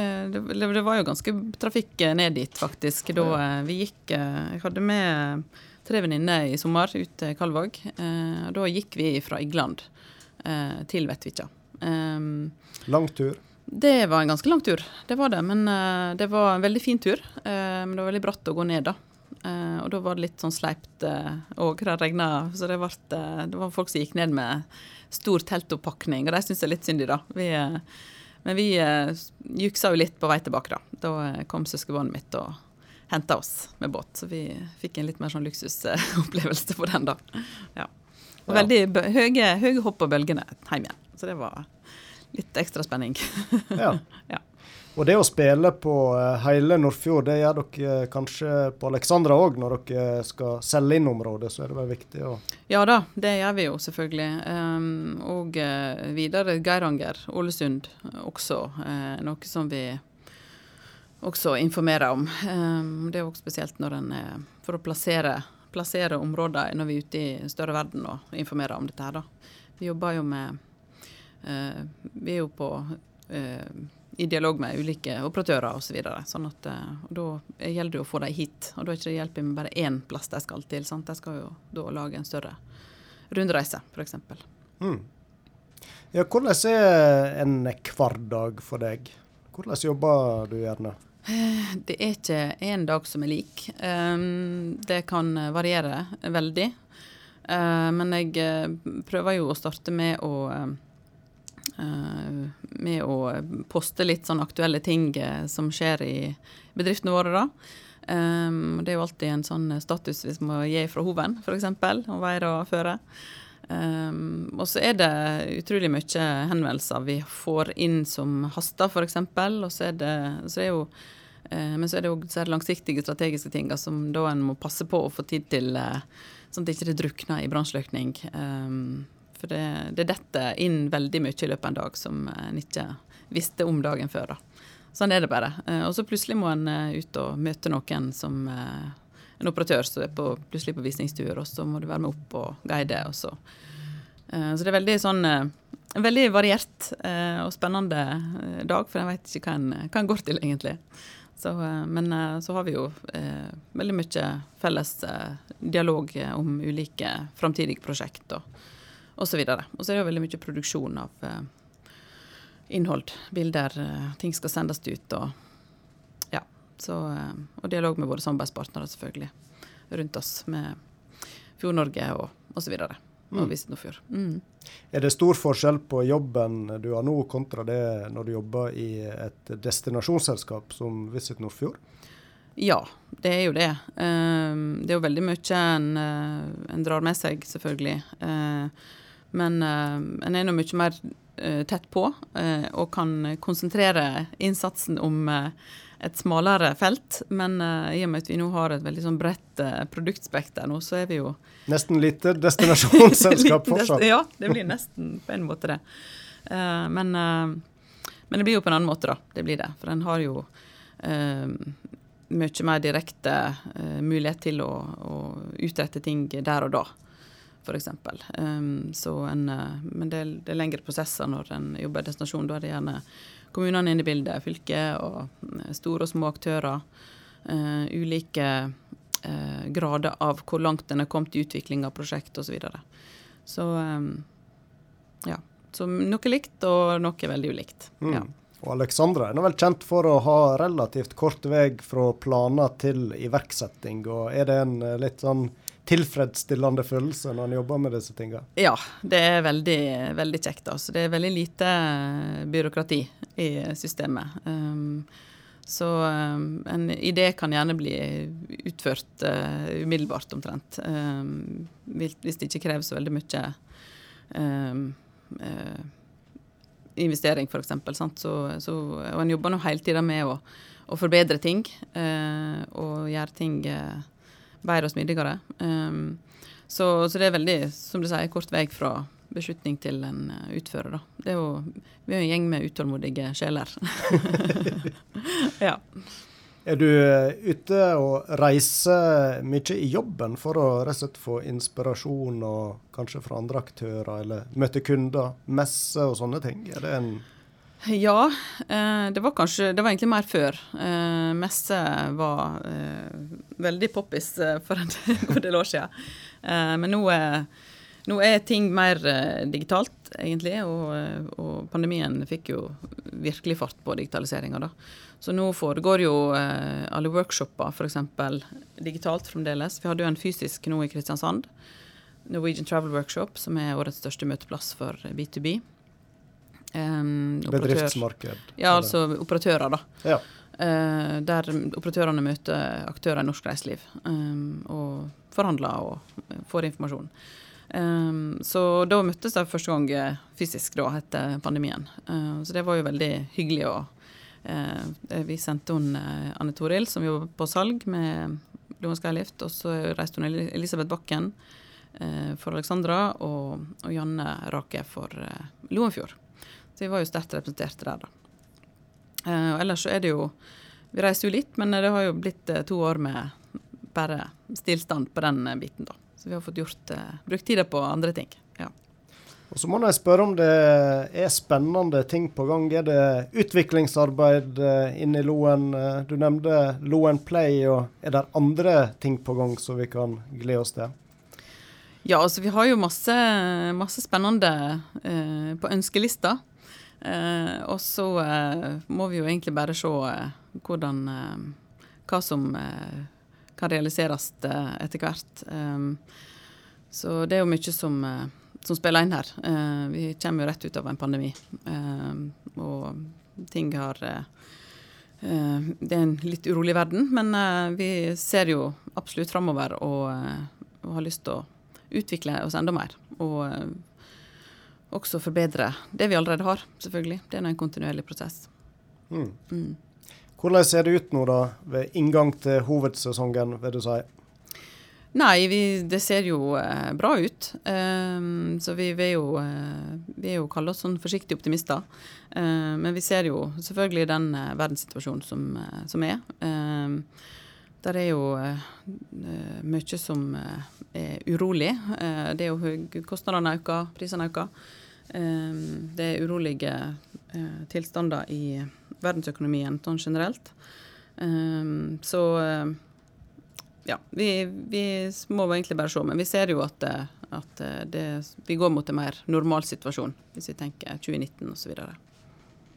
eh, Det, det var jo ganske trafikk eh, ned dit, faktisk. Da eh, vi gikk Jeg hadde med tre venninner i sommer ut til Kalvåg. eh, Da gikk vi fra Igland eh, til Vettvikja. Lang tur. Det var en ganske lang tur, det var det. Men det var en veldig fin tur. men det var veldig bratt å gå ned, da. Eh, og da var det litt sånn sleipt òg. det regna, så det, vart, uh, det var folk som gikk ned med stor teltoppakning, og de syns jeg er litt synd i, da. Vi, eh, men vi uh, juksa jo litt på vei tilbake, da. Da eh, kom søskenbarnet mitt og henta oss med båt, så vi fikk en litt mer sånn luksusopplevelse på den, da. Ja. Og Ja. veldig høye, høye hopp på bølgene hjem igjen. Så det var litt ekstra spenning. Ja. Ja. Og det å spille på eh, hele Nordfjord, det gjør dere eh, kanskje på Alexandra òg, når dere skal selge inn området, så er det vel viktig å Ja da, det gjør vi jo selvfølgelig. Um, og eh, videre Geiranger, Ålesund også, eh, noe som vi også informerer om. Um, det er òg spesielt når en er for å plassere, plassere områder når vi er ute i større verden og informerer om dette her, da. Vi jobber jo med eh, Vi er jo på eh, i dialog med ulike operatører osv. Så videre. sånn at, eh, da gjelder det å få dem hit. Og da er det ikke hjelp med bare én plass de skal til. sant? De skal jo da lage en større rundreise, f.eks. mm. Ja, hvordan er en hverdag for deg? Hvordan jobber du gjerne? Det er ikke én dag som er lik. Um, det kan variere veldig. Uh, men jeg eh, prøver jo å starte med å uh, med å poste litt sånn aktuelle ting uh, som skjer i bedriftene våre, da. Um, det er jo alltid en sånn status vi må gi fra hoven, f.eks. Om veier og føre. Um, og så er det utrolig mye henvendelser vi får inn som haster, f.eks. Og Men så er det det langsiktige, strategiske ting som da en må passe på å få tid til, uh, sånn at det ikke drukner i brannslukking. Um, for det, det detter inn veldig mye i løpet av en dag som en ikke visste om dagen før. da. Sånn er det bare. Uh, og så plutselig må en ut og møte noen som en operatør som er på, plutselig på visningstur, og så må du være med opp og guide. Og så. Så det er veldig sånn en veldig variert og spennende dag, for jeg vet ikke hva en, hva en går til, egentlig. Så, men så har vi jo veldig mye felles dialog om ulike framtidige prosjekt og osv. Og, så er det jo veldig mye produksjon av innhold, bilder, ting skal sendes ut. og ja. så, eh, og dialog med våre samarbeidspartnere, selvfølgelig, rundt oss, med Fjord-Norge og osv. Og, mm. og Visit Nordfjord. Mm. Er det stor forskjell på jobben du har nå, kontra det når du jobber i et destinasjonsselskap som Visit Nordfjord? Ja, det er jo det. Det er jo veldig mye en, eh, en drar med seg, selvfølgelig. Men en er nå mye mer tett på og kan konsentrere innsatsen om et smalere felt. Men uh, i og med at vi nå har et veldig sånn bredt uh, produktspekter nå, så er vi jo Nesten lite destinasjonsselskap fortsatt. ja, det blir nesten på en måte det. Uh, men, men, det blir jo på en annen måte, da. Det blir det. For en har jo mye mer direkte mulighet til å, å, utrette ting der og da. Eksempel. um, så en, men det, det er lengre prosesser når en jobber i destinasjon. Da er det gjerne kommunene inne i bildet, fylket og eh, store og små aktører. Uh, ulike uh, grader av hvor langt en er kommet i utvikling av prosjekt osv. Så, videre. så um, ja. Så noe likt og noe veldig ulikt. Mm. Ja. Og Alexandra er nå vel kjent for å ha relativt kort vei fra planer til iverksetting. og Er det en litt sånn tilfredsstillende følelse når en jobber med disse tingene? Ja, det er veldig, veldig kjekt. Altså. Det er veldig lite eh, byråkrati i systemet. Um, så um, en idé kan gjerne bli utført uh, umiddelbart, omtrent. Um, hvis det ikke krever så veldig mye um, uh, investering, f.eks. Så, så, og en jobber nå hele tida med å, å, forbedre ting uh, og gjøre ting uh, bedre og smidigere. Um, så, så, det er veldig, som du sier, kort vei fra beslutning til en eh, utfører. Da. Er jo, vi er jo en gjeng med utålmodige sjeler. ja. Er du eh, ute og reiser mye i jobben for å rett og slett få inspirasjon og kanskje fra andre aktører, eller møte kunder, messe og sånne ting? Er det en ja, eh, det var kanskje Det var egentlig mer før. Eh, messe var eh, veldig poppis for en god del år siden. Men nå, nå er ting mer digitalt, egentlig. Og, og, pandemien fikk jo virkelig fart på digitaliseringa, da. Så nå foregår jo alle workshoper f.eks. digitalt fremdeles. Vi hadde jo en fysisk nå i Kristiansand. Norwegian Travel Workshop, som er årets største møteplass for B2B. Um, Bedriftsmarked? Ja, altså operatører, da. Ja. Uh, der operatørene møter aktører i norsk reiseliv um, og forhandler og får informasjon. Um, så da møttes de første gang eh, fysisk da, etter pandemien. Uh, så det var jo veldig hyggelig. Og, uh, vi sendte hun Anne Toril, som jobber på salg med Loen Skylift, og så reiste hun Elisabeth Bakken for Alexandra og, og, Janne Rake for Loenfjord. Så vi var jo sterkt representert der, da. og ellers så er det jo Vi reiser jo litt, men det har jo blitt to år med bare stillstand på den biten, da. Så vi har fått gjort, brukt tida på andre ting. Ja. Og Så må jeg spørre om det er spennende ting på gang. Er det utviklingsarbeid inne i Loen? Du nevnte Loen Play, og er det andre ting på gang som vi kan glede oss til? Ja, altså vi har jo masse, masse spennende på ønskelista. Og så må vi jo egentlig bare se hvordan Hva som kan realiseres eh, etter hvert. Så det er jo mye som, eh, som spiller inn her. Vi kommer jo rett ut av en pandemi, og ting har Det er en litt urolig verden, men vi ser jo absolutt framover og, og, har lyst til å utvikle oss enda mer. Og også forbedre det vi allerede har, selvfølgelig. Det er en kontinuerlig prosess. Mm. Mm. Hvordan ser det ut nå da, ved inngang til hovedsesongen, vil du si? Nei, vi, det ser jo eh, bra ut. Um, så vi, vil jo, eh, vi jo kalle oss sånn forsiktige optimister. Uh, men vi ser jo selvfølgelig den uh, verdenssituasjonen som, uh, som er. Um, der er jo mye som er urolig. det er jo høye Kostnadene øker, prisene øker. Um, det er urolige tilstander i verdensøkonomien sånn generelt. Um, så uh, ja, vi, vi, må egentlig bare se. Men vi ser jo at, eh, at eh, det, vi går mot en mer normal situasjon, hvis vi tenker 2019 osv.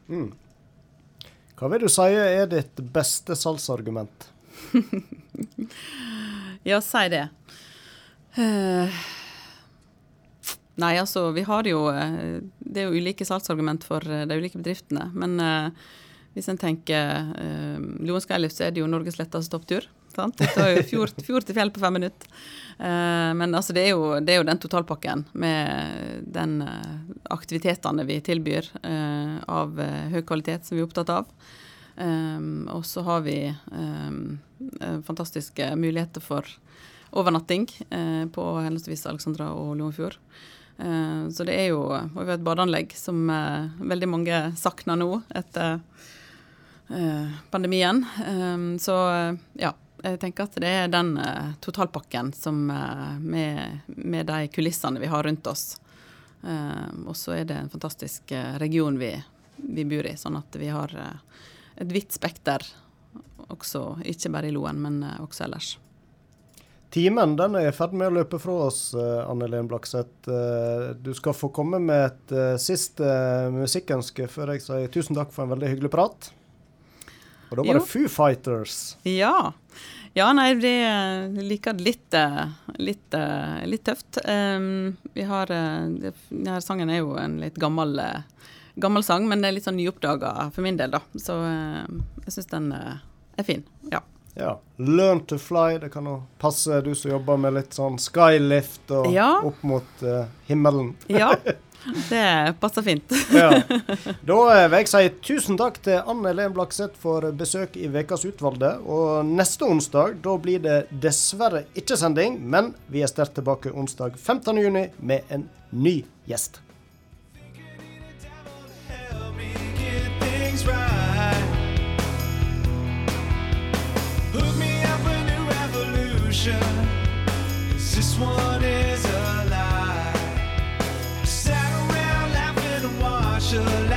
Mm. Hva vil du si er ditt beste salgsargument? ja, si det. Uh, nei, altså, vi har jo Det er jo ulike salgsargument for de ulike bedriftene. Men uh, hvis en tenker uh, Loen Skylift, så er det jo Norges letteste topptur. Sant? Det tar jo fjord, fjord, til fjell på fem minutter. Uh, men altså, det, er jo, det, er jo, den totalpakken med den eh, aktivitetene vi tilbyr eh, av eh, høy kvalitet som vi er opptatt av. Um, og så har vi um, fantastiske muligheter for overnatting uh, på henholdsvis Alexandra og Loenfjord. Uh, så det er jo og vi har et badeanlegg som uh, veldig mange savner nå etter Eh, pandemien. Så ja, jeg tenker at det er den eh, totalpakken som eh, med, med, de kulissene vi har rundt oss. Og så er det en fantastisk region vi, vi, bor i, sånn at vi har et vidt spekter også, ikke bare i Loen, men også ellers. Timen den er i ferd med å løpe fra oss, Anne Len Blakseth. Du skal få komme med et siste musikkønske før jeg sier tusen takk for en veldig hyggelig prat. Og da var jo. det Foo Fighters. Ja. Ja, nei, det liker litt, eh, litt, eh, litt tøft. Um, vi har eh, Denne sangen er jo en litt gammel, gammel sang, men det er litt sånn nyoppdaga for min del, da. Så jeg syns den er fin. Ja. 'Learn to fly', det kan jo passe du som jobber med litt sånn skylift og ja. opp mot uh, himmelen. ja. Det passer fint. ja. Da eh, vil jeg si tusen takk til Anne Helen Blakseth for besøk i Vekas utvalgte. Og neste onsdag da blir det dessverre ikke sending, men vi er sterkt tilbake onsdag 15.6 med en ny gjest. Cause this one is a lie. Sat around laughing and watched